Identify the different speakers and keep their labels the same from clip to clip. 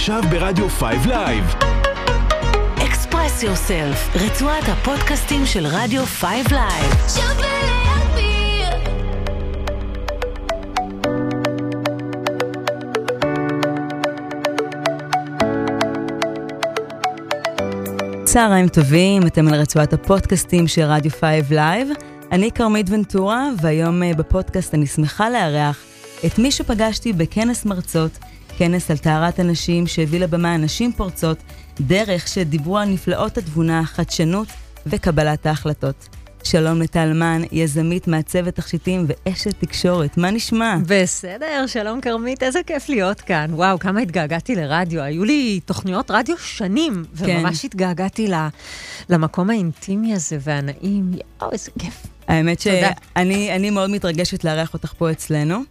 Speaker 1: עכשיו ברדיו 5 לייב.
Speaker 2: Express yourself, רצועת הפודקאסטים של רדיו 5 לייב.
Speaker 3: שווה.
Speaker 4: צהריים טובים, אתם על רצועת הפודקאסטים של רדיו 5 לייב. אני כרמית ונטורה, והיום אה, בפודקאסט אני שמחה לארח את מי שפגשתי בכנס מרצות, כנס על טהרת הנשים שהביא לבמה נשים פורצות, דרך שדיברו על נפלאות התבונה, חדשנות וקבלת ההחלטות. שלום לטל מן, יזמית, מעצבת תכשיטים ואשת תקשורת, מה נשמע?
Speaker 5: בסדר, שלום כרמית, איזה כיף להיות כאן. וואו, כמה התגעגעתי לרדיו. היו לי תוכניות רדיו שנים,
Speaker 4: כן.
Speaker 5: וממש התגעגעתי ל- למקום האינטימי הזה והנעים. יואו, איזה כיף.
Speaker 4: האמת. שאני אני מאוד מתרגשת לארח אותך פה אצלנו.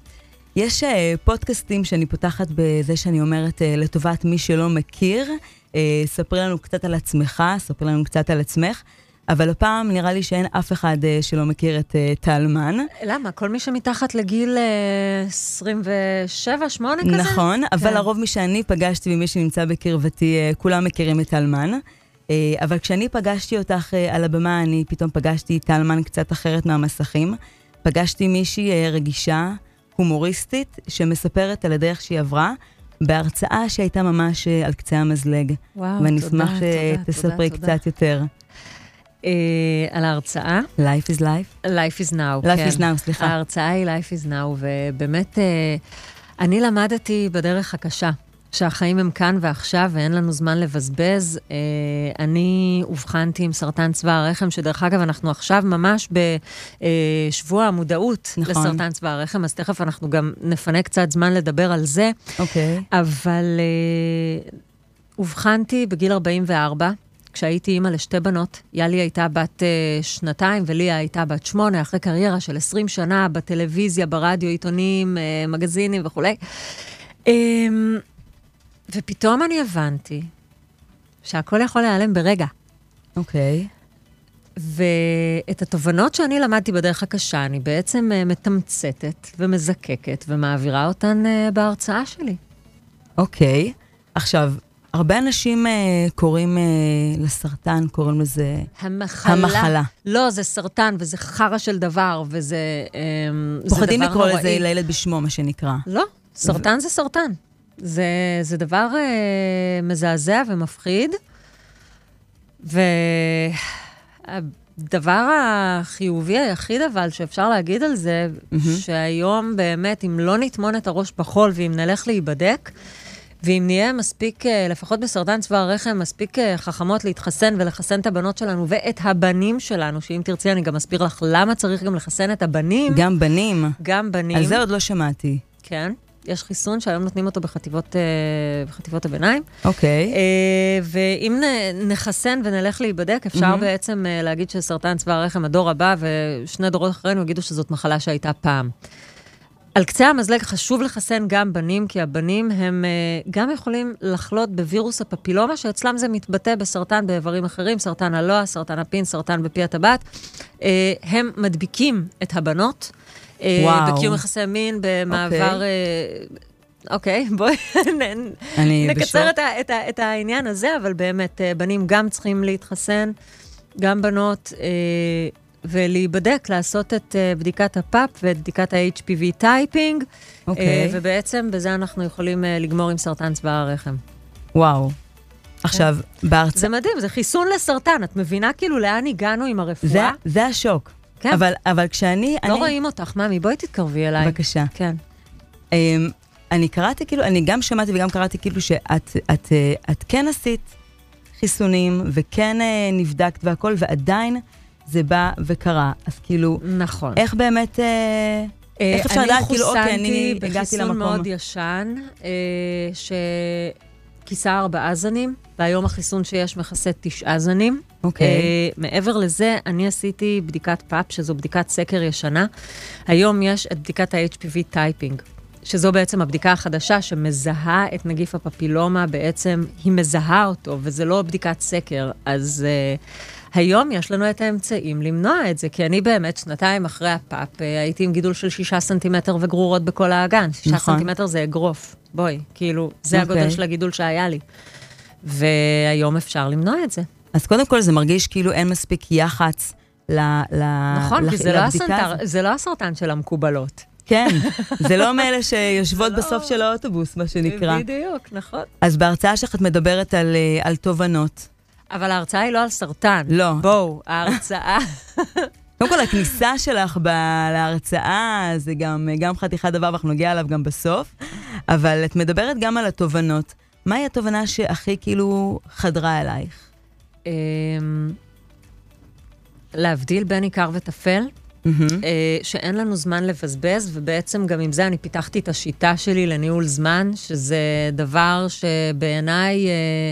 Speaker 4: יש אה, פודקאסטים שאני פותחת בזה שאני אומרת אה, לטובת מי שלא מכיר, אה, ספרי לנו קצת על עצמך, ספרי לנו קצת על עצמך, אבל הפעם נראה לי שאין אף אחד שלא מכיר את אה, טל מן.
Speaker 5: למה? כל מי שמתחת לגיל אה, 27, 8 כזה?
Speaker 4: נכון, אבל
Speaker 5: כן.
Speaker 4: לרוב מי שאני פגשתי ומי שנמצא בקרבתי, כולם מכירים את טלמן. אבל כשאני פגשתי אותך על הבמה, אני פתאום פגשתי טלמן קצת אחרת מהמסכים. פגשתי מישהי רגישה, הומוריסטית, שמספרת על הדרך שהיא עברה, בהרצאה שהייתה ממש אה, על קצה המזלג.
Speaker 5: וואו,
Speaker 4: ואני
Speaker 5: תודה,
Speaker 4: אשמח
Speaker 5: תודה,
Speaker 4: שתספרי
Speaker 5: תודה,
Speaker 4: קצת יותר.
Speaker 5: אה, על ההרצאה.
Speaker 4: Life is life?
Speaker 5: Life is now.
Speaker 4: Life
Speaker 5: כן.
Speaker 4: is now, סליחה.
Speaker 5: ההרצאה היא Life is now, ובאמת, אה, אני למדתי בדרך הקשה, שהחיים הם כאן ועכשיו ואין לנו זמן לבזבז. אה, אני אובחנתי עם סרטן צבא הרחם, שדרך אגב, אנחנו עכשיו ממש בשבוע המודעות
Speaker 4: נכון.
Speaker 5: לסרטן צבא הרחם, אז תכף אנחנו גם נפנה קצת זמן לדבר על זה.
Speaker 4: אוקיי.
Speaker 5: אבל אה, אובחנתי בגיל 44, כשהייתי אימא לשתי בנות. יאלי הייתה בת אה, שנתיים וליה הייתה בת שמונה, אחרי קריירה של 20 שנה בטלוויזיה, ברדיו, עיתונים, אה, מגזינים וכולי. אה, ופתאום אני הבנתי שהכל יכול להיעלם ברגע.
Speaker 4: אוקיי.
Speaker 5: ואת התובנות שאני למדתי בדרך הקשה, אני בעצם אה, מתמצתת ומזקקת ומעבירה אותן אה, בהרצאה שלי.
Speaker 4: אוקיי. עכשיו, הרבה אנשים אה, קוראים אה, לסרטן, קוראים לזה...
Speaker 5: המחלה.
Speaker 4: המחלה.
Speaker 5: לא, זה סרטן, וזה חרא של דבר, וזה זה
Speaker 4: פוחדים לקרוא. לזה לילד בשמו, מה שנקרא.
Speaker 5: לא, סרטן זה סרטן. זה, זה דבר אה, מזעזע ומפחיד, והדבר החיובי היחיד אבל שאפשר להגיד על זה, שהיום באמת, אם לא נטמון את הראש בחול ואם נלך להיבדק, ואם נהיה מספיק, אה, לפחות בסרטן צבא הרחם, מספיק אה, חכמות להתחסן ולחסן את הבנות שלנו ואת הבנים שלנו, שאם תרצי אני גם אסביר לך למה צריך גם לחסן את הבנים.
Speaker 4: גם בנים.
Speaker 5: גם בנים.
Speaker 4: על זה עוד לא שמעתי.
Speaker 5: כן. יש חיסון שהיום נותנים אותו בחטיבות, אה, בחטיבות הביניים.
Speaker 4: אוקיי.
Speaker 5: אה, ואם נחסן ונלך להיבדק, אפשר
Speaker 4: מהמם.
Speaker 5: בעצם אה, להגיד שסרטן צבא הרחם, הדור הבא ושני דורות אחרינו יגידו שזאת מחלה שהייתה פעם. על קצה המזלג חשוב לחסן גם בנים, כי הבנים הם גם יכולים לחלות בווירוס הפפילומה, שאצלם זה מתבטא בסרטן באיברים אחרים, סרטן הלוע, סרטן הפין, סרטן בפי הטבעת. הם מדביקים את הבנות. אה,
Speaker 4: וואו.
Speaker 5: בקיום יחסי מין, במעבר... אה, אוקיי, בואי נ-
Speaker 4: אני בשוק.
Speaker 5: נקצר את, ה, את, ה, את העניין הזה, אבל באמת, אה, בנים גם צריכים להתחסן, גם בנות, אה, ולהיבדק, לעשות את אה, בדיקת ה PAP ואת בדיקת ה-HPV typing,
Speaker 4: אוקיי.
Speaker 5: אה, ובעצם בזה אנחנו יכולים אה, לגמור עם סרטן צוואר הרחם.
Speaker 4: וואו. עכשיו, בהרצאה...
Speaker 5: זה מדהים, זה חיסון לסרטן. את מבינה כאילו לאן הגענו עם הרפואה?
Speaker 4: זה, זה השוק.
Speaker 5: כן.
Speaker 4: אבל, אבל כשאני...
Speaker 5: לא
Speaker 4: אני,
Speaker 5: רואים אותך, ממי, בואי תתקרבי אליי.
Speaker 4: בבקשה.
Speaker 5: כן.
Speaker 4: אמ, אני קראתי כאילו, אני גם שמעתי וגם קראתי כאילו שאת את, אה, את כן עשית חיסונים וכן אה, נבדקת והכל, ועדיין זה בא וקרה. אז כאילו,
Speaker 5: נכון.
Speaker 4: איך באמת... אה, איך אפשר לדעת, כאילו, אוקיי, אני הגעתי
Speaker 5: אני חוסנתי
Speaker 4: למקום.
Speaker 5: בחיסון מאוד ישן, אה, שכיסה ארבעה זנים, והיום החיסון שיש מכסה תשעה זנים.
Speaker 4: אוקיי.
Speaker 5: אה, מעבר לזה, אני עשיתי בדיקת פאפ, שזו בדיקת סקר ישנה. היום יש את בדיקת ה-HPV typing. שזו בעצם הבדיקה החדשה שמזהה את נגיף הפפילומה, בעצם היא מזהה אותו, וזה לא בדיקת סקר. אז, אה, היום יש לנו את האמצעים למנוע את זה, כי אני באמת שנתיים אחרי ה PAP אה, הייתי עם גידול של שישה סנטימטר וגרורות בכל האגן. שישה
Speaker 4: נכון.
Speaker 5: סנטימטר זה אגרוף, בואי, כאילו, זה
Speaker 4: אוקיי.
Speaker 5: הגודל של הגידול שהיה לי. והיום אפשר למנוע את זה.
Speaker 4: אז קודם כל זה מרגיש כאילו אין מספיק יח"צ ל, ל,
Speaker 5: נכון,
Speaker 4: לח-
Speaker 5: כי זה לא, הסנטר. זה לא הסרטן של המקובלות.
Speaker 4: כן, זה לא מאלה שיושבות בסוף של האוטובוס, מה שנקרא.
Speaker 5: בדיוק, נכון.
Speaker 4: אז בהרצאה שלך את מדברת על, אה, על תובנות.
Speaker 5: אבל ההרצאה היא לא על סרטן.
Speaker 4: לא.
Speaker 5: בואו, ההרצאה...
Speaker 4: קודם כל, הכניסה שלך ב- להרצאה זה גם, גם חתיכת דבר, ואנחנו נגיע אליו גם בסוף, אבל את מדברת גם על התובנות. מהי התובנה שהכי כאילו חדרה אלייך?
Speaker 5: אמ, להבדיל בין עיקר וטפל. אה, שאין לנו זמן לבזבז, ובעצם גם עם זה אני פיתחתי את השיטה שלי לניהול זמן, שזה דבר שבעיניי אה,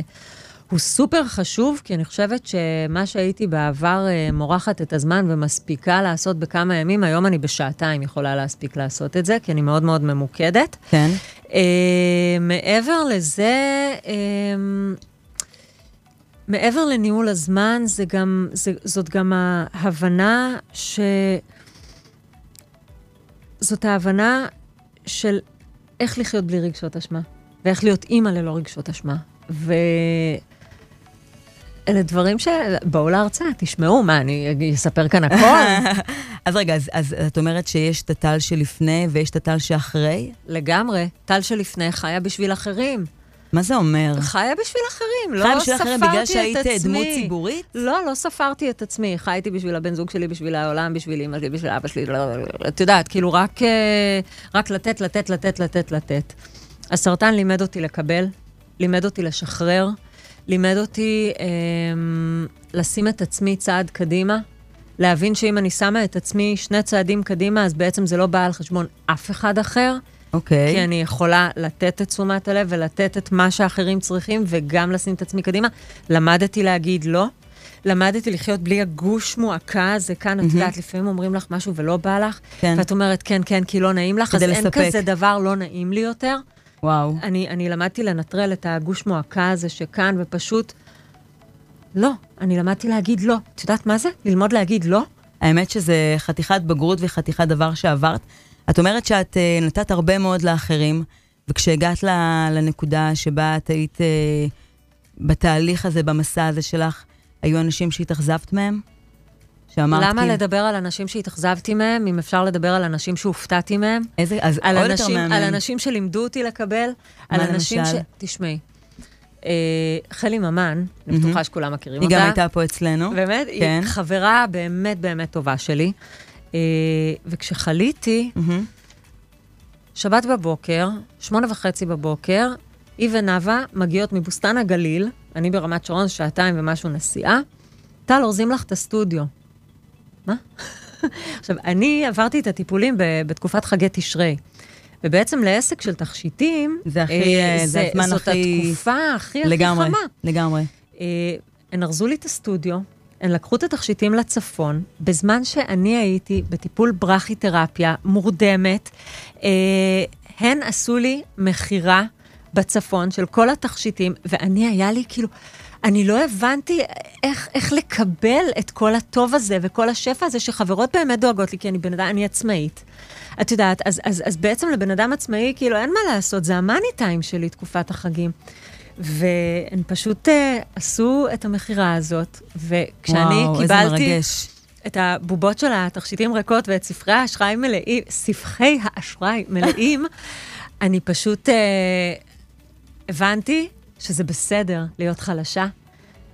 Speaker 5: הוא סופר חשוב, כי אני חושבת שמה שהייתי בעבר אה, מורחת את הזמן ומספיקה לעשות בכמה ימים, היום אני בשעתיים יכולה להספיק לעשות את זה, כי אני מאוד מאוד ממוקדת.
Speaker 4: כן.
Speaker 5: אה, מעבר לזה, אה, מעבר לניהול הזמן, זה גם, זה, זאת גם ההבנה ש... זאת ההבנה של איך לחיות בלי רגשות אשמה, ואיך להיות אימא ללא רגשות אשמה. ו... אלה דברים ש... בואו להרצאה, תשמעו, מה, אני אספר כאן הכל?
Speaker 4: אז רגע, אז, אז את אומרת שיש את הטל שלפני ויש את הטל שאחרי?
Speaker 5: לגמרי. טל שלפני חיה בשביל אחרים.
Speaker 4: מה זה אומר?
Speaker 5: חיה בשביל אחרים, לא
Speaker 4: בשביל אחרים
Speaker 5: ספרתי
Speaker 4: בגלל
Speaker 5: את
Speaker 4: שהיית. דמות ציבורית?
Speaker 5: לא, לא ספרתי את עצמי. חייתי בשביל הבן זוג שלי, בשביל העולם, בשביל אמא שלי, בשביל אבא שלי. לא, לא, לא, לא. את יודעת, כאילו רק, אה, רק לתת, לתת, לתת, לתת, לתת. הסרטן לימד אותי לקבל, לימד אותי לשחרר, לימד אותי אה, לשים את עצמי צעד קדימה, להבין שאם אני שמה את עצמי שני צעדים קדימה, אז בעצם זה לא בא על חשבון אף אחד אחר.
Speaker 4: אוקיי.
Speaker 5: כי אני יכולה לתת את תשומת הלב ולתת את מה שאחרים צריכים, וגם לשים את עצמי קדימה. למדתי להגיד לא. למדתי לחיות בלי הגוש מועקה הזה כאן, את יודעת, לפעמים אומרים לך משהו ולא בא לך,
Speaker 4: כן.
Speaker 5: ואת אומרת כן, כן, כי לא נעים לך, אז
Speaker 4: כדי
Speaker 5: אין
Speaker 4: לספק.
Speaker 5: כזה דבר לא נעים לי יותר.
Speaker 4: וואו.
Speaker 5: אני, אני למדתי לנטרל את הגוש מועקה הזה שכאן, ופשוט, לא, אני למדתי להגיד לא. את יודעת מה זה? ללמוד להגיד לא?
Speaker 4: האמת שזה חתיכת בגרות וחתיכת דבר שעברת. את אומרת שאת אה, נתת הרבה מאוד לאחרים, וכשהגעת ל- לנקודה שבה את היית אה, בתהליך הזה, במסע הזה שלך, היו אנשים שהתאכזבת מהם? שאמרת
Speaker 5: למה
Speaker 4: כאילו,
Speaker 5: לדבר על אנשים שהתאכזבתי מהם, אם אפשר לדבר על אנשים שהופתעתי מהם?
Speaker 4: איזה, אז
Speaker 5: על
Speaker 4: עוד יותר
Speaker 5: אנשים,
Speaker 4: מהמם.
Speaker 5: על אנשים שלימדו אותי לקבל, על
Speaker 4: מה
Speaker 5: אנשים ש...
Speaker 4: למשל?
Speaker 5: תשמעי, אה, חלי ממן, אני בטוחה שכולם מכירים
Speaker 4: היא
Speaker 5: אותה.
Speaker 4: גם הייתה פה אצלנו.
Speaker 5: באמת?
Speaker 4: כן.
Speaker 5: היא חברה באמת באמת טובה שלי. אה, וכשחליתי,
Speaker 4: מהמם.
Speaker 5: שבת בבוקר, שמונה וחצי בבוקר, היא ונאווה מגיעות מבוסתן הגליל, אני ברמת שרון, שעתיים ומשהו נסיעה, טל, אורזים לך את הסטודיו. מה? עכשיו, אני עברתי את הטיפולים בתקופת חגי תשרי. ובעצם לעסק של תכשיטים,
Speaker 4: זה הכי,
Speaker 5: אה,
Speaker 4: אה, זה הזמן
Speaker 5: זאת
Speaker 4: הכי-
Speaker 5: התקופה הכי הכי
Speaker 4: לגמרי,
Speaker 5: חמה.
Speaker 4: לגמרי.
Speaker 5: אה, הן ארזו לי את הסטודיו, הן לקחו את התכשיטים לצפון, בזמן שאני הייתי בטיפול ברכיתרפיה מורדמת, אה, הן עשו לי מכירה בצפון של כל התכשיטים, ואני, היה לי כאילו... אני לא הבנתי איך, איך לקבל את כל הטוב הזה וכל השפע הזה שחברות באמת דואגות לי, כי אני בן אדם, אני עצמאית. את יודעת, אז, אז, אז בעצם לבן אדם עצמאי, כאילו, אין מה לעשות, זה המאני טיים שלי, תקופת החגים. והן פשוט uh, עשו את המכירה הזאת, וכשאני
Speaker 4: וואו, איזה
Speaker 5: קיבלתי
Speaker 4: מרגש.
Speaker 5: את הבובות של התכשיטים ריקות ואת ספרי האשראי מלאים, ספחי האשראי מלאים, אני פשוט uh, הבנתי שזה בסדר להיות חלשה.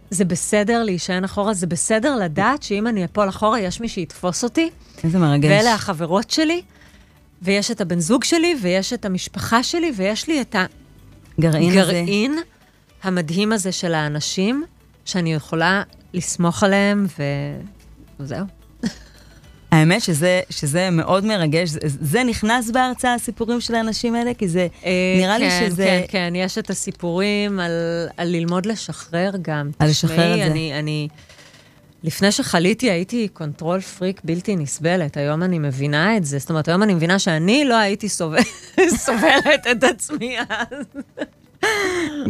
Speaker 5: זה בסדר להישען אחורה, זה בסדר לדעת שאם אני אפול אחורה, יש מי שיתפוס אותי,
Speaker 4: איזה מרגש.
Speaker 5: ואלה החברות שלי, ויש את הבן זוג שלי, ויש את המשפחה שלי, ויש לי את
Speaker 4: גרעין הזה.
Speaker 5: הגרעין המדהים הזה של האנשים, שאני יכולה לסמוך עליהם, ו... וזהו.
Speaker 4: האמת שזה, שזה מאוד מרגש, זה, זה נכנס בהרצאה, הסיפורים של האנשים האלה? כי זה, נראה לי
Speaker 5: כן,
Speaker 4: שזה...
Speaker 5: כן, כן, יש את הסיפורים על, על ללמוד לשחרר גם.
Speaker 4: על לשחרר את
Speaker 5: תשמעי,
Speaker 4: זה.
Speaker 5: אני, אני, לפני שחליתי הייתי control freak בלתי נסבלת, היום אני מבינה את זה. זאת אומרת, היום אני מבינה שאני לא הייתי סובל, סובלת את עצמי אז.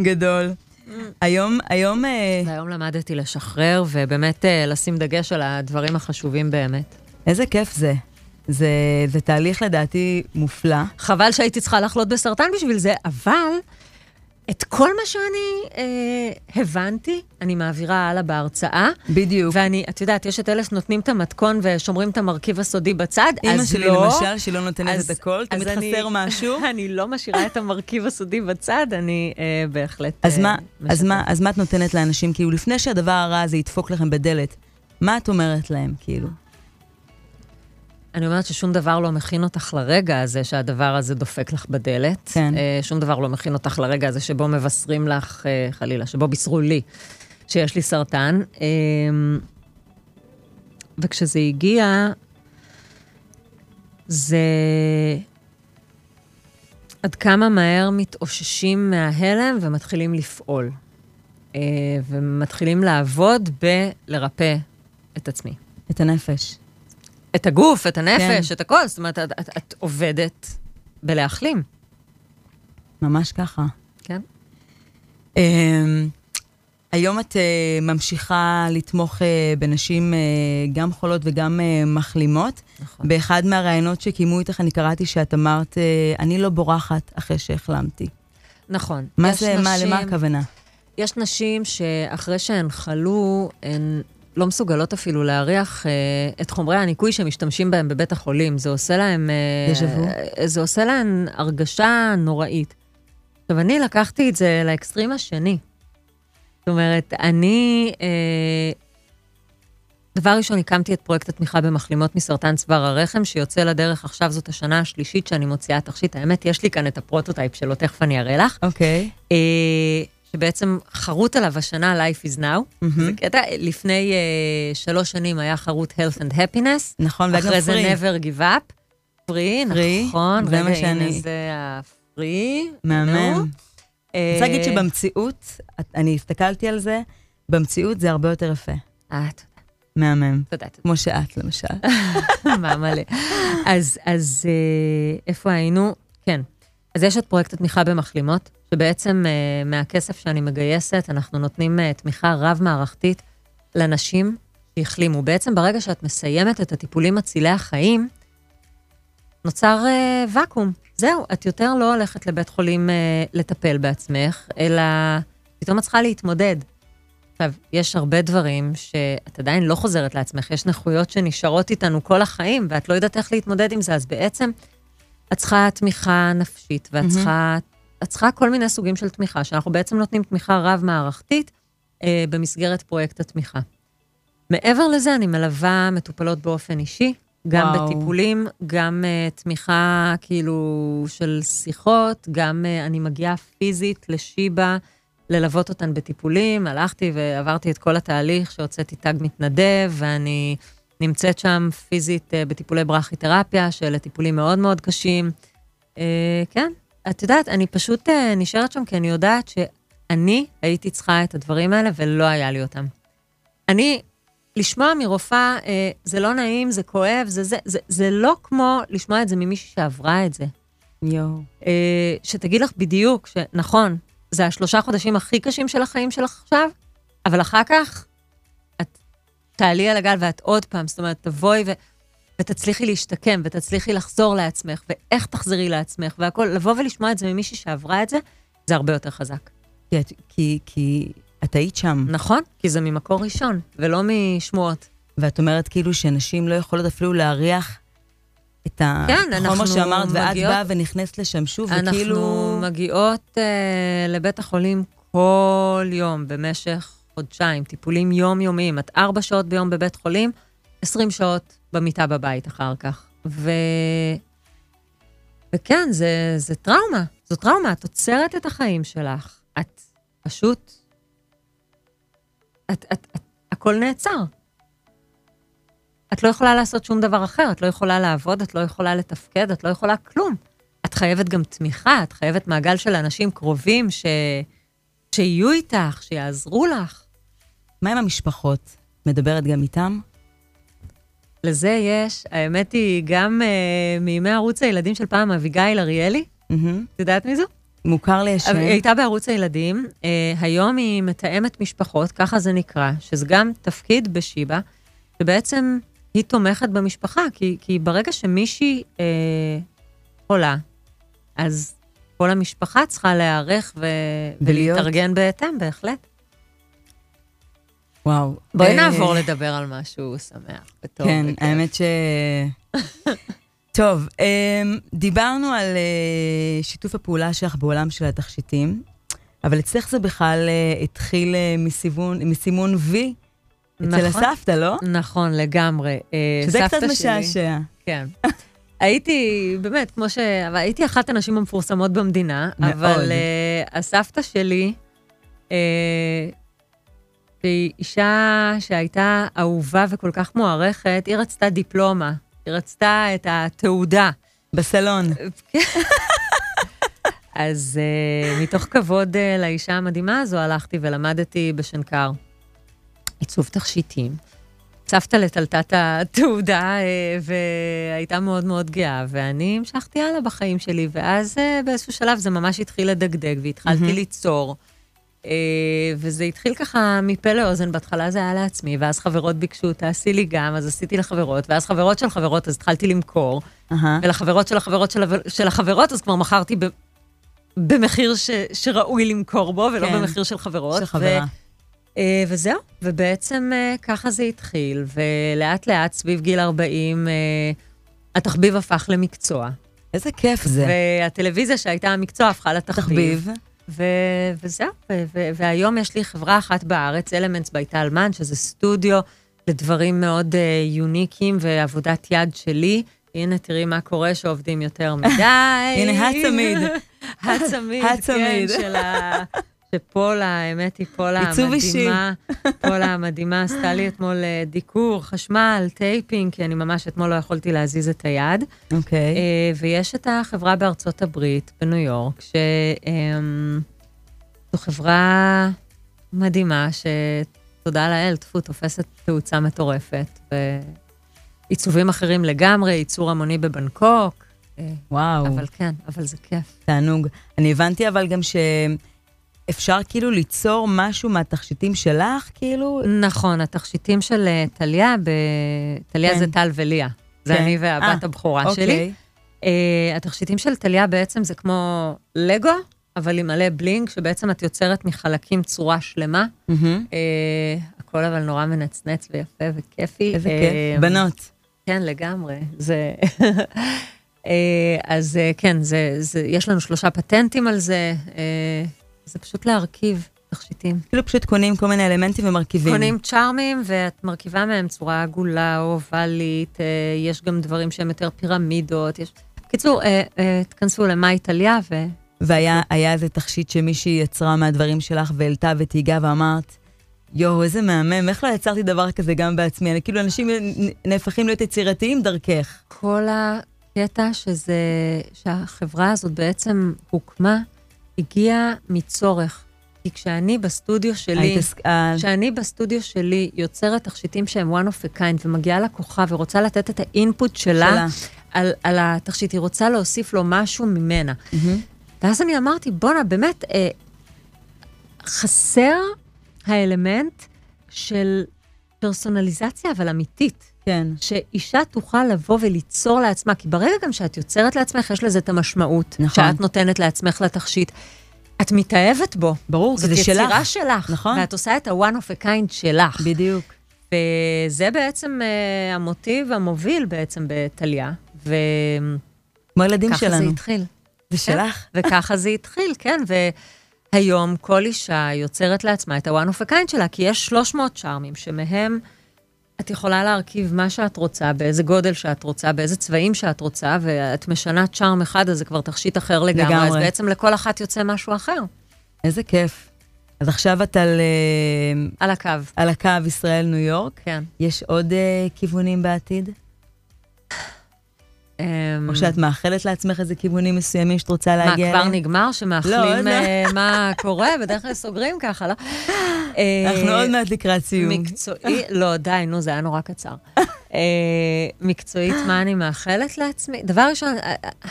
Speaker 4: גדול. היום, היום, אה,
Speaker 5: והיום למדתי לשחרר, ובאמת אה, לשים דגש על הדברים החשובים באמת.
Speaker 4: איזה כיף זה. זה, זה תהליך לדעתי מופלא.
Speaker 5: חבל שהייתי צריכה לחלות בסרטן בשביל זה, אבל את כל מה שאני אה, הבנתי, אני מעבירה הלאה בהרצאה.
Speaker 4: בדיוק.
Speaker 5: ואני, את יודעת, יש את אלה שנותנים את המתכון ושומרים את המרכיב הסודי בצד,
Speaker 4: אימא
Speaker 5: אז
Speaker 4: שלי
Speaker 5: לא.
Speaker 4: למשל, שהיא לא נותנת
Speaker 5: אז-
Speaker 4: את הכל, תמיד
Speaker 5: אז אני-
Speaker 4: חסר משהו.
Speaker 5: אני לא משאירה את המרכיב הסודי בצד, אני אה, בהחלט
Speaker 4: אז
Speaker 5: אה,
Speaker 4: מה, אז. מה, אז מה את נותנת לאנשים, כאילו, לפני שהדבר הרע הזה ידפוק לכם בדלת, מה את אומרת להם, כאילו?
Speaker 5: אני אומרת ששום דבר לא מכין אותך לרגע הזה שהדבר הזה דופק לך בדלת.
Speaker 4: כן.
Speaker 5: אה, שום דבר לא מכין אותך לרגע הזה שבו מבשרים לך, אה, חלילה, שבו בישרו לי שיש לי סרטן. אה, וכשזה הגיע, זה עד כמה מהר מתאוששים מההלם ומתחילים לפעול. אה, ומתחילים לעבוד בלרפא את עצמי.
Speaker 4: את הנפש.
Speaker 5: את הגוף, את הנפש,
Speaker 4: כן.
Speaker 5: את הכל. זאת אומרת, את, את, את עובדת בלהחלים,
Speaker 4: ממש ככה.
Speaker 5: כן?
Speaker 4: אמ, היום את אה, ממשיכה לתמוך אה, בנשים אה, גם חולות וגם אה, מחלימות.
Speaker 5: נכון.
Speaker 4: באחד מהראיונות שקיימו איתך, אני קראתי שאת אמרת, אה, אני לא בורחת אחרי שהחלמתי.
Speaker 5: נכון.
Speaker 4: מה זה, מה,
Speaker 5: נשים-
Speaker 4: למה הכוונה?
Speaker 5: יש נשים שאחרי שהן חלו, הן לא מסוגלות אפילו להריח אה, את חומרי הניקוי שמשתמשים בהם בבית החולים. זה עושה להם... אה,
Speaker 4: וו?
Speaker 5: אה, זה עושה להן הרגשה נוראית. עכשיו, אני לקחתי את זה לאקסטרים השני. זאת אומרת, אני... אה, דבר ראשון, הקמתי את פרויקט התמיכה במחלימות מסרטן צוואר הרחם, שיוצא לדרך עכשיו, זאת השנה השלישית שאני מוציאה תכשיט. האמת, יש לי כאן את ה prototype שלו, תכף אני אראה לך.
Speaker 4: אוקיי.
Speaker 5: אה, שבעצם חרוט עליו השנה Life is Now. זה קטע, לפני אה, שלוש שנים היה חרוט Health and Happiness.
Speaker 4: נכון, והיה גם
Speaker 5: אחרי זה never give up. פרי,
Speaker 4: Free,
Speaker 5: נכון.
Speaker 4: זה מה
Speaker 5: הנה
Speaker 4: שאני-
Speaker 5: זה הפרי.
Speaker 4: מהמם.
Speaker 5: אה,
Speaker 4: אני רוצה להגיד שבמציאות, אני הסתכלתי על זה, במציאות זה הרבה יותר יפה.
Speaker 5: אה,
Speaker 4: מהמם.
Speaker 5: תודה, תודה.
Speaker 4: כמו שאת, למשל.
Speaker 5: מה מלא. אז, אז אה, איפה היינו? כן. אז יש את פרויקט התמיכה במחלימות, שבעצם אה, מהכסף שאני מגייסת, אנחנו נותנים אה, תמיכה רב-מערכתית לנשים שהחלימו. בעצם ברגע שאת מסיימת את הטיפולים מצילי החיים, נוצר אה, ואקום. זהו, את יותר לא הולכת לבית חולים אה, לטפל בעצמך, אלא פתאום את צריכה להתמודד. עכשיו, יש הרבה דברים שאת עדיין לא חוזרת לעצמך, יש נכויות שנשארות איתנו כל החיים, ואת לא יודעת איך להתמודד עם זה, אז בעצם את צריכה תמיכה נפשית, ואת צריכה, את צריכה כל מיני סוגים של תמיכה, שאנחנו בעצם נותנים תמיכה רב-מערכתית אה, במסגרת פרויקט התמיכה. מעבר לזה, אני מלווה מטופלות באופן אישי, גם
Speaker 4: וואו.
Speaker 5: בטיפולים, גם uh, תמיכה כאילו של שיחות, גם uh, אני מגיעה פיזית לשיבא ללוות אותן בטיפולים. הלכתי ועברתי את כל התהליך שהוצאתי תג מתנדב, ואני נמצאת שם פיזית uh, בטיפולי ברכיתרפיה, שאלה טיפולים מאוד מאוד קשים. Uh, כן, את יודעת, אני פשוט uh, נשארת שם כי אני יודעת שאני הייתי צריכה את הדברים האלה ולא היה לי אותם. אני לשמוע מרופאה, אה, זה לא נעים, זה כואב, זה זה, זה, זה לא כמו לשמוע את זה ממישהי שעברה את זה.
Speaker 4: יואו.
Speaker 5: אה, שתגיד לך בדיוק שנכון, זה השלושה חודשים הכי קשים של החיים שלך עכשיו, אבל אחר כך תעלי על הגל ואת עוד פעם, זאת אומרת, תבואי ו... ותצליחי להשתקם, ותצליחי לחזור לעצמך, ואיך תחזרי לעצמך, והכול, לבוא ולשמוע את זה ממישהי שעברה את זה, זה הרבה יותר חזק.
Speaker 4: כי, כי, כי את היית שם,
Speaker 5: נכון? כי זה ממקור ראשון, ולא משמועות.
Speaker 4: ואת אומרת כאילו שנשים לא יכולות אפילו להריח את
Speaker 5: כן,
Speaker 4: החומר
Speaker 5: אנחנו
Speaker 4: שאמרת, ואת באה ונכנסת לשם שוב,
Speaker 5: אנחנו
Speaker 4: וכאילו...
Speaker 5: מגיעות אה, לבית החולים כל יום במשך חודשיים, טיפולים יומיומיים. את ארבע שעות ביום בבית חולים, 20 שעות במיטה בבית אחר כך. ו... וכן, זה, זה טראומה. זו טראומה. את עוצרת את החיים שלך. את פשוט... את, את, את, הכל נעצר. את לא יכולה לעשות שום דבר אחר, את לא יכולה לעבוד, את לא יכולה לתפקד, את לא יכולה כלום. את חייבת גם תמיכה, את חייבת מעגל של אנשים קרובים ש... שיהיו איתך, שיעזרו לך.
Speaker 4: מה עם המשפחות? מדברת גם איתם?
Speaker 5: לזה יש, האמת היא, גם uh, מימי ערוץ הילדים של פעם, אביגיל אריאלי,
Speaker 4: מהמם.
Speaker 5: את יודעת מי זו?
Speaker 4: מוכר לי השם.
Speaker 5: היא הייתה בערוץ הילדים, אה, היום היא מתאמת משפחות, ככה זה נקרא, שזה גם תפקיד בשיבא, שבעצם היא תומכת במשפחה, כי, כי ברגע שמישהי אה, חולה, אז כל המשפחה צריכה להיערך ו-
Speaker 4: ולהיות.
Speaker 5: ולהתארגן בהתאם, בהחלט.
Speaker 4: וואו.
Speaker 5: בואי
Speaker 4: אה,
Speaker 5: נעבור לדבר על משהו שמח וטוב.
Speaker 4: כן,
Speaker 5: וכיף.
Speaker 4: האמת ש... טוב, אמ, דיברנו על אה, שיתוף הפעולה שלך בעולם של התכשיטים, אבל אצלך זה בכלל אה, התחיל אה, מסיוון- מסימון וי אצל
Speaker 5: נכון.
Speaker 4: הסבתא, לא?
Speaker 5: נכון, לגמרי. אה,
Speaker 4: שזה קצת משעשע.
Speaker 5: כן. הייתי, באמת, כמו ש... אבל הייתי אחת הנשים המפורסמות במדינה,
Speaker 4: מאוד.
Speaker 5: אבל uh, הסבתא שלי, uh, שהיא אישה שהייתה אהובה וכל כך מוערכת, היא רצתה דיפלומה, היא רצתה את התעודה.
Speaker 4: בסלון.
Speaker 5: אז uh, מתוך כבוד uh, לאישה המדהימה הזו הלכתי ולמדתי בשנקר עיצוב תכשיטים. סבתא לטלטה את התעודה אה, והייתה מאוד מאוד גאה, ואני המשכתי הלאה בחיים שלי, ואז אה, באיזשהו שלב זה ממש התחיל לדגדג, והתחלתי
Speaker 4: מהמם.
Speaker 5: ליצור. אה, וזה התחיל ככה מפה לאוזן, בהתחלה זה היה לעצמי, ואז חברות ביקשו, תעשי לי גם, אז עשיתי לחברות, ואז חברות של חברות, אז התחלתי למכור,
Speaker 4: אהה.
Speaker 5: ולחברות של החברות של, של החברות, אז כבר מכרתי ב, במחיר ש, שראוי למכור בו, ולא
Speaker 4: כן.
Speaker 5: במחיר של חברות.
Speaker 4: של חברה.
Speaker 5: אה, וזהו, ובעצם אה, ככה זה התחיל, ולאט לאט סביב גיל 40 אה, התחביב הפך למקצוע.
Speaker 4: איזה כיף זה.
Speaker 5: והטלוויזיה שהייתה המקצוע הפכה לתחביב.
Speaker 4: תחביב.
Speaker 5: ו- וזהו, ו- ו- והיום יש לי חברה אחת בארץ, אלמנטס בית אלמן, שזה סטודיו לדברים מאוד uh, יוניקים ועבודת יד שלי. הנה, תראי מה קורה שעובדים יותר מדי.
Speaker 4: הנה, הצמיד.
Speaker 5: הצמיד,
Speaker 4: הצמיד.
Speaker 5: כן, של ה... שפולה, האמת היא פולה. המדהימה. פולה המדהימה עשתה לי אתמול אה, דיקור, חשמל, taping, כי אני ממש אתמול לא יכולתי להזיז את היד.
Speaker 4: אוקיי.
Speaker 5: אה, ויש את החברה בארצות הברית, בניו יורק, שזו חברה מדהימה, שתודה לאל, טפו, תופסת תאוצה מטורפת. ועיצובים אחרים לגמרי, ייצור המוני בבנקוק. אה,
Speaker 4: וואו.
Speaker 5: אבל כן, אבל זה כיף.
Speaker 4: תענוג. אני הבנתי אבל גם שאפשר כאילו ליצור משהו מהתכשיטים שלך, כאילו?
Speaker 5: נכון, התכשיטים של אה, טליה, ב- טליה
Speaker 4: כן.
Speaker 5: זה טל וליה. זה
Speaker 4: כן.
Speaker 5: אני והבת
Speaker 4: אה,
Speaker 5: הבכורה שלי.
Speaker 4: אוקיי.
Speaker 5: Uh, התכשיטים של טליה בעצם זה כמו לגו, אבל עם מלא בלינק, שבעצם את יוצרת מחלקים צורה שלמה.
Speaker 4: מהמם.
Speaker 5: Uh, הכל אבל נורא מנצנץ ויפה וכיפי.
Speaker 4: איזה
Speaker 5: אה,
Speaker 4: כיף. בנות.
Speaker 5: כן, לגמרי. זה... uh, אז uh, כן, זה, זה, יש לנו שלושה פטנטים על זה. Uh, זה פשוט להרכיב תכשיטים.
Speaker 4: כאילו פשוט קונים כל מיני אלמנטים ומרכיבים.
Speaker 5: קונים צ'ארמים, ואת מרכיבה מהם צורה עגולה או אובלית, אה, יש גם דברים שהם יותר פירמידות. יש... בקיצור, אה, אה, תכנסו למאי טליה, ו...
Speaker 4: והיה היה איזה תכשיט שמישהי יצרה מהדברים שלך והעלתה ותהיגה ואמרת, יואו, איזה מהמם, איך לא יצרתי דבר כזה גם בעצמי? אני, כאילו, אנשים נהפכים להיות יצירתיים דרכך.
Speaker 5: כל הקטע שזה, שהחברה הזאת בעצם הוקמה, הגיע מצורך. כי כשאני בסטודיו שלי,
Speaker 4: אה,
Speaker 5: כשאני בסטודיו שלי יוצרת תכשיטים שהם one of a kind, ומגיעה לכוכב ורוצה לתת את האינפוט שלה,
Speaker 4: שלה.
Speaker 5: על, על התכשיט, היא רוצה להוסיף לו משהו ממנה.
Speaker 4: מהמם.
Speaker 5: ואז אני אמרתי, בואנה, באמת, אה, חסר האלמנט של פרסונליזציה, אבל אמיתית.
Speaker 4: כן.
Speaker 5: שאישה תוכל לבוא וליצור לעצמה, כי ברגע גם שאת יוצרת לעצמך, יש לזה את המשמעות.
Speaker 4: נכון.
Speaker 5: שאת נותנת לעצמך לתכשיט. את מתאהבת בו.
Speaker 4: ברור, כי
Speaker 5: זאת
Speaker 4: זה
Speaker 5: יצירה
Speaker 4: שלך.
Speaker 5: שלך.
Speaker 4: נכון.
Speaker 5: ואת עושה את ה-one of a kind שלך.
Speaker 4: בדיוק.
Speaker 5: וזה בעצם אה, המוטיב המוביל בעצם בטליה. וככה
Speaker 4: כמו הילדים
Speaker 5: זה
Speaker 4: שלנו.
Speaker 5: התחיל.
Speaker 4: זה שלך.
Speaker 5: וככה זה התחיל, כן. והיום כל אישה יוצרת לעצמה את ה-one of a kind שלה, כי יש 300 צ'ארמים שמהם את יכולה להרכיב מה שאת רוצה, באיזה גודל שאת רוצה, באיזה צבעים שאת רוצה, ואת משנה צ'ארם אחד, אז זה כבר תכשיט אחר לגמרי.
Speaker 4: לגמרי.
Speaker 5: אז בעצם לכל אחת יוצא משהו אחר.
Speaker 4: איזה כיף. אז עכשיו את על, אה,
Speaker 5: על הקו,
Speaker 4: על הקו ישראל-ניו יורק.
Speaker 5: כן.
Speaker 4: יש עוד אה, כיוונים בעתיד?
Speaker 5: אמ,
Speaker 4: או שאת מאחלת לעצמך איזה כיוונים מסוימים שאת רוצה
Speaker 5: מה,
Speaker 4: להגיע
Speaker 5: כבר
Speaker 4: אליהם?
Speaker 5: נגמר
Speaker 4: לא,
Speaker 5: שמאחלים. אה, מה קורה? בדרך כלל סוגרים ככה, לא? אה,
Speaker 4: אנחנו עוד מעט לקראת סיום.
Speaker 5: מקצועי, לא, די, נו, זה היה נורא קצר. אה, מקצועית, מה אני מאחלת לעצמי? דבר ראשון,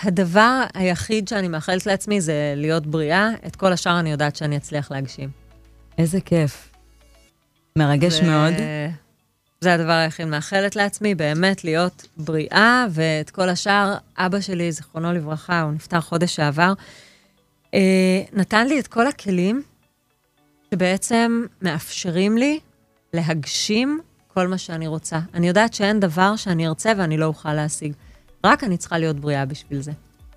Speaker 5: הדבר היחיד שאני מאחלת לעצמי זה להיות בריאה. את כל השאר אני יודעת שאני אצליח להגשים.
Speaker 4: איזה כיף. מרגש מאוד.
Speaker 5: זה הדבר היחיד מאחלת לעצמי, באמת להיות בריאה, ואת כל השאר, אבא שלי, זיכרונו לברכה, הוא נפטר חודש שעבר, אה, נתן לי את כל הכלים שבעצם מאפשרים לי להגשים כל מה שאני רוצה. אני יודעת שאין דבר שאני ארצה ואני לא אוכל להשיג. רק אני צריכה להיות בריאה בשביל זה.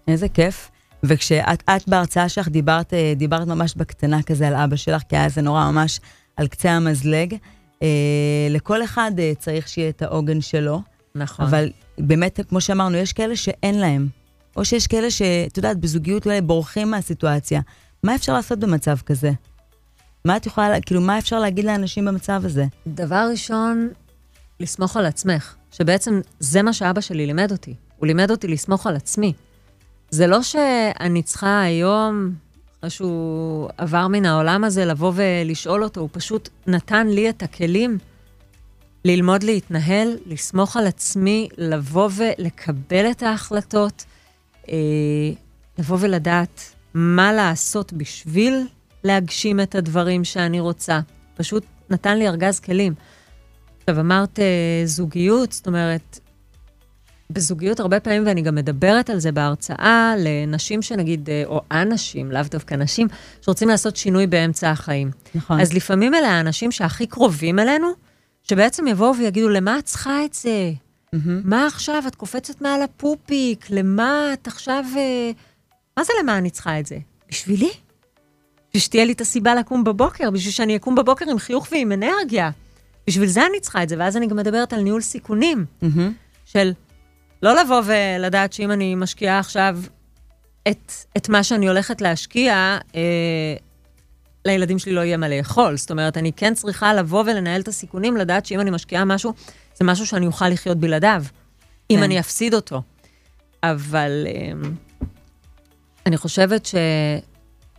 Speaker 4: איזה כיף. וכשאת את בהרצאה שלך דיברת, אה, דיברת ממש בקטנה כזה על אבא שלך, כי היה זה נורא ממש על קצה המזלג. אה, לכל אחד אה, צריך שיהיה את העוגן שלו,
Speaker 5: נכון.
Speaker 4: אבל באמת, כמו שאמרנו, יש כאלה שאין להם. או שיש כאלה שאת יודעת, בזוגיות אולי בורחים מהסיטואציה. מה אפשר לעשות במצב כזה? מה את יכולה, כאילו, מה אפשר להגיד לאנשים במצב הזה?
Speaker 5: דבר ראשון, לסמוך על עצמך, שבעצם זה מה שאבא שלי לימד אותי. הוא לימד אותי לסמוך על עצמי. זה לא שאני צריכה היום, אחרי שהוא עבר מן העולם הזה, לבוא ולשאול אותו, הוא פשוט נתן לי את הכלים ללמוד להתנהל, לסמוך על עצמי, לבוא ולקבל את ההחלטות, אה, לבוא ולדעת מה לעשות בשביל להגשים את הדברים שאני רוצה. פשוט נתן לי ארגז כלים. עכשיו, אמרת אה, זוגיות, זאת אומרת, בזוגיות הרבה פעמים, ואני גם מדברת על זה בהרצאה, לנשים שנגיד, אה, או אנשים, לאו דווקא נשים, שרוצים לעשות שינוי באמצע החיים.
Speaker 4: נכון.
Speaker 5: אז לפעמים אלה האנשים שהכי קרובים אלינו, שבעצם יבואו ויגידו, למה את צריכה את זה?
Speaker 4: מהמם.
Speaker 5: מה עכשיו, את קופצת מעל הפופיק? למה את עכשיו... אה, מה זה למה אני צריכה את זה? בשבילי? בשביל שתהיה לי את הסיבה לקום בבוקר, בשביל שאני אקום בבוקר עם חיוך ועם אנרגיה. בשביל זה אני צריכה את זה, ואז אני גם מדברת על ניהול סיכונים,
Speaker 4: מהמם.
Speaker 5: של לא לבוא ולדעת שאם אני משקיעה עכשיו את, את מה שאני הולכת להשקיע, אה, לילדים שלי לא יהיה מה לאכול. זאת אומרת, אני כן צריכה לבוא ולנהל את הסיכונים, לדעת שאם אני משקיעה משהו, זה משהו שאני אוכל לחיות בלעדיו, אם
Speaker 4: כן.
Speaker 5: אני אפסיד אותו. אבל אה, אני חושבת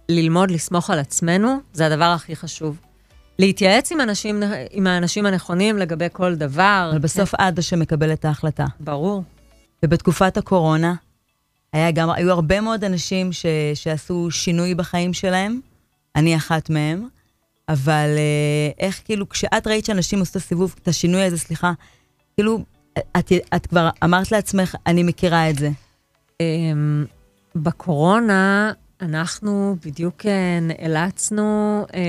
Speaker 5: שללמוד לסמוך על עצמנו, זה הדבר הכי חשוב. להתייעץ עם, אנשים, עם האנשים הנכונים לגבי כל דבר.
Speaker 4: אבל בסוף את שמקבל את ההחלטה.
Speaker 5: כן, ברור.
Speaker 4: ובתקופת הקורונה, היה גם, היו הרבה מאוד אנשים ש, שעשו שינוי בחיים שלהם, אני אחת מהם, אבל אה, איך כאילו, כשאת ראית שאנשים עשו סיבוב, את השינוי הזה, סליחה, כאילו, את, את כבר אמרת לעצמך, אני מכירה את זה.
Speaker 5: אמ, בקורונה אנחנו בדיוק אה, נאלצנו אה,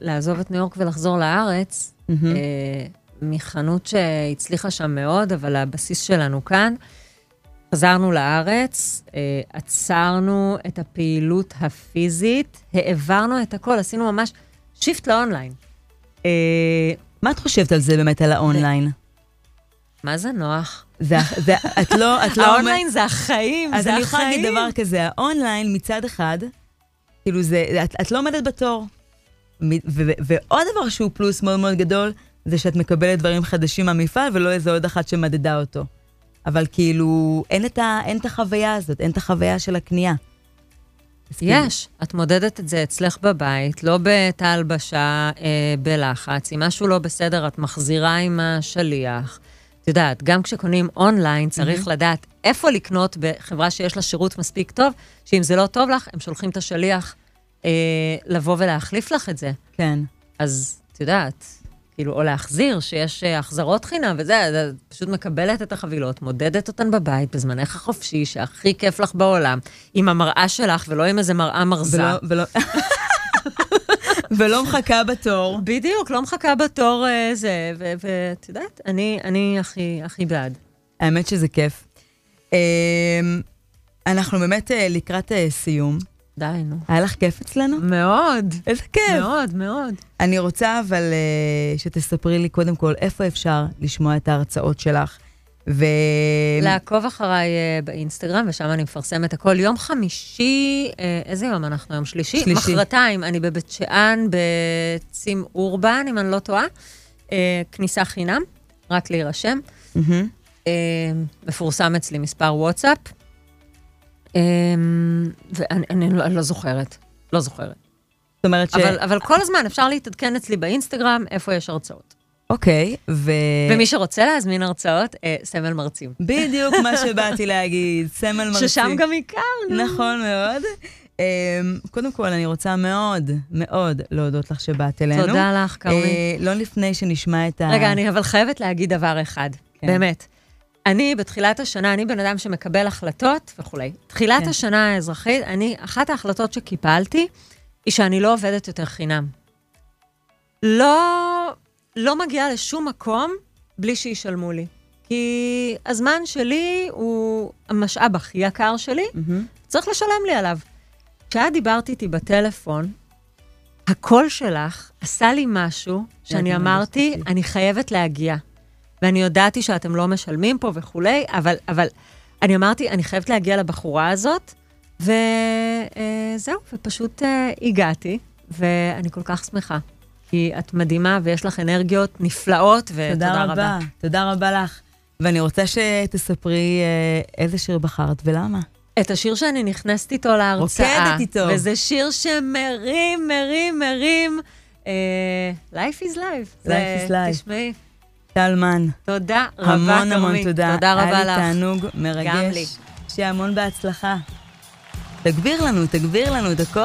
Speaker 5: לעזוב את ניו יורק ולחזור לארץ,
Speaker 4: מהמם.
Speaker 5: אה, מחנות שהצליחה שם מאוד, אבל הבסיס שלנו כאן. חזרנו לארץ, אה, עצרנו את הפעילות הפיזית, העברנו את הכל, עשינו ממש shift לאונליין. אה,
Speaker 4: מה את חושבת על זה באמת, על האונליין?
Speaker 5: מה זה נוח?
Speaker 4: זה, זה, את לא, את לא...
Speaker 5: האונליין זה החיים,
Speaker 4: אז
Speaker 5: זה
Speaker 4: אני
Speaker 5: החיים.
Speaker 4: יכולה להגיד דבר כזה, האונליין מצד אחד, כאילו זה, את, את לא עומדת בתור. מ- ו- ו- ועוד דבר שהוא פלוס מאוד מאוד גדול, זה שאת מקבלת דברים חדשים מהמפעל ולא איזה עוד אחת שמדדה אותו. אבל כאילו, אין את, ה, אין את החוויה הזאת, אין את החוויה של הקנייה. כאילו-
Speaker 5: יש, את מודדת את זה אצלך בבית, לא בתא הלבשה, אה, בלחץ. אם משהו לא בסדר, את מחזירה עם השליח. את יודעת, גם כשקונים אונליין, צריך לדעת איפה לקנות בחברה שיש לה שירות מספיק טוב, שאם זה לא טוב לך, הם שולחים את השליח אה, לבוא ולהחליף לך את זה.
Speaker 4: כן.
Speaker 5: אז את יודעת, כאילו, או להחזיר, שיש אה, החזרות חינם וזה, אז את פשוט מקבלת את החבילות, מודדת אותן בבית, בזמנך החופשי, שהכי כיף לך בעולם, עם המראה שלך, ולא עם איזה מראה מרזה.
Speaker 4: ולא, ולא, ולא מחכה בתור.
Speaker 5: בדיוק, לא מחכה בתור אה, זה, ואת יודעת, אני, אני הכי, הכי בעד.
Speaker 4: האמת שזה כיף. אמ, אנחנו באמת אה, לקראת סיום.
Speaker 5: די, נו.
Speaker 4: היה לך כיף אצלנו?
Speaker 5: מאוד.
Speaker 4: איזה כיף.
Speaker 5: מאוד, מאוד.
Speaker 4: אני רוצה אבל אה, שתספרי לי קודם כל איפה אפשר לשמוע את ההרצאות שלך. ו...
Speaker 5: לעקוב אחריי אה, באינסטגרם, ושם אני מפרסמת הכל. יום חמישי, אה, איזה יום אנחנו היום? שלישי?
Speaker 4: שלישי.
Speaker 5: מחרתיים, אני בבית שאן, בצים אורבן, אם אני לא טועה. אה, כניסה חינם, רק להירשם.
Speaker 4: מהמם.
Speaker 5: אה, מפורסם אצלי מספר וואטסאפ, אה, ואני אני לא, אני לא זוכרת, לא זוכרת.
Speaker 4: זאת אומרת ש...
Speaker 5: אבל, אבל כל הזמן אפשר להתעדכן אצלי באינסטגרם איפה יש הרצאות.
Speaker 4: אוקיי, ו...
Speaker 5: ומי שרוצה להזמין הרצאות, אה, סמל מרצים.
Speaker 4: בדיוק מה שבאתי להגיד, סמל מרצים.
Speaker 5: ששם גם הכרנו.
Speaker 4: נכון מאוד. אמ, קודם כל, אני רוצה מאוד, מאוד להודות לך שבאת אלינו.
Speaker 5: תודה לך, כרמי.
Speaker 4: אה, לא לפני שנשמע את ה...
Speaker 5: רגע, אני אבל חייבת להגיד דבר אחד,
Speaker 4: כן.
Speaker 5: באמת. אני בתחילת השנה, אני בן אדם שמקבל החלטות וכולי. תחילת
Speaker 4: כן.
Speaker 5: השנה האזרחית, אני, אחת ההחלטות שקיבלתי, היא שאני לא עובדת יותר חינם. לא, לא מגיעה לשום מקום בלי שישלמו לי. כי הזמן שלי הוא המשאב הכי יקר שלי,
Speaker 4: מהמם.
Speaker 5: צריך לשלם לי עליו. כשאת דיברת איתי בטלפון, הקול שלך עשה לי משהו שאני אמרתי. אני חייבת להגיע. ואני הודעתי שאתם לא משלמים פה וכולי, אבל, אבל אני אמרתי, אני חייבת להגיע לבחורה הזאת, וזהו, ופשוט אה, הגעתי, ואני כל כך שמחה. כי את מדהימה ויש לך אנרגיות נפלאות, ותודה
Speaker 4: תודה
Speaker 5: רבה.
Speaker 4: רבה. תודה רבה לך. ואני רוצה שתספרי אה, איזה שיר בחרת ולמה.
Speaker 5: את השיר שאני נכנסת איתו להרצאה.
Speaker 4: רוקדת איתו.
Speaker 5: וזה שיר שמרים, מרים, מרים. אה, life is life. זה-
Speaker 4: Life is life.
Speaker 5: תשמעי,
Speaker 4: טלמן,
Speaker 5: תודה רבה,
Speaker 4: המון המון
Speaker 5: כרמית.
Speaker 4: תודה.
Speaker 5: תודה רבה
Speaker 4: היה
Speaker 5: לך.
Speaker 4: לי תענוג מרגש.
Speaker 5: גם לי.
Speaker 4: שיהיה המון בהצלחה. תגביר לנו, תגביר לנו את הכל.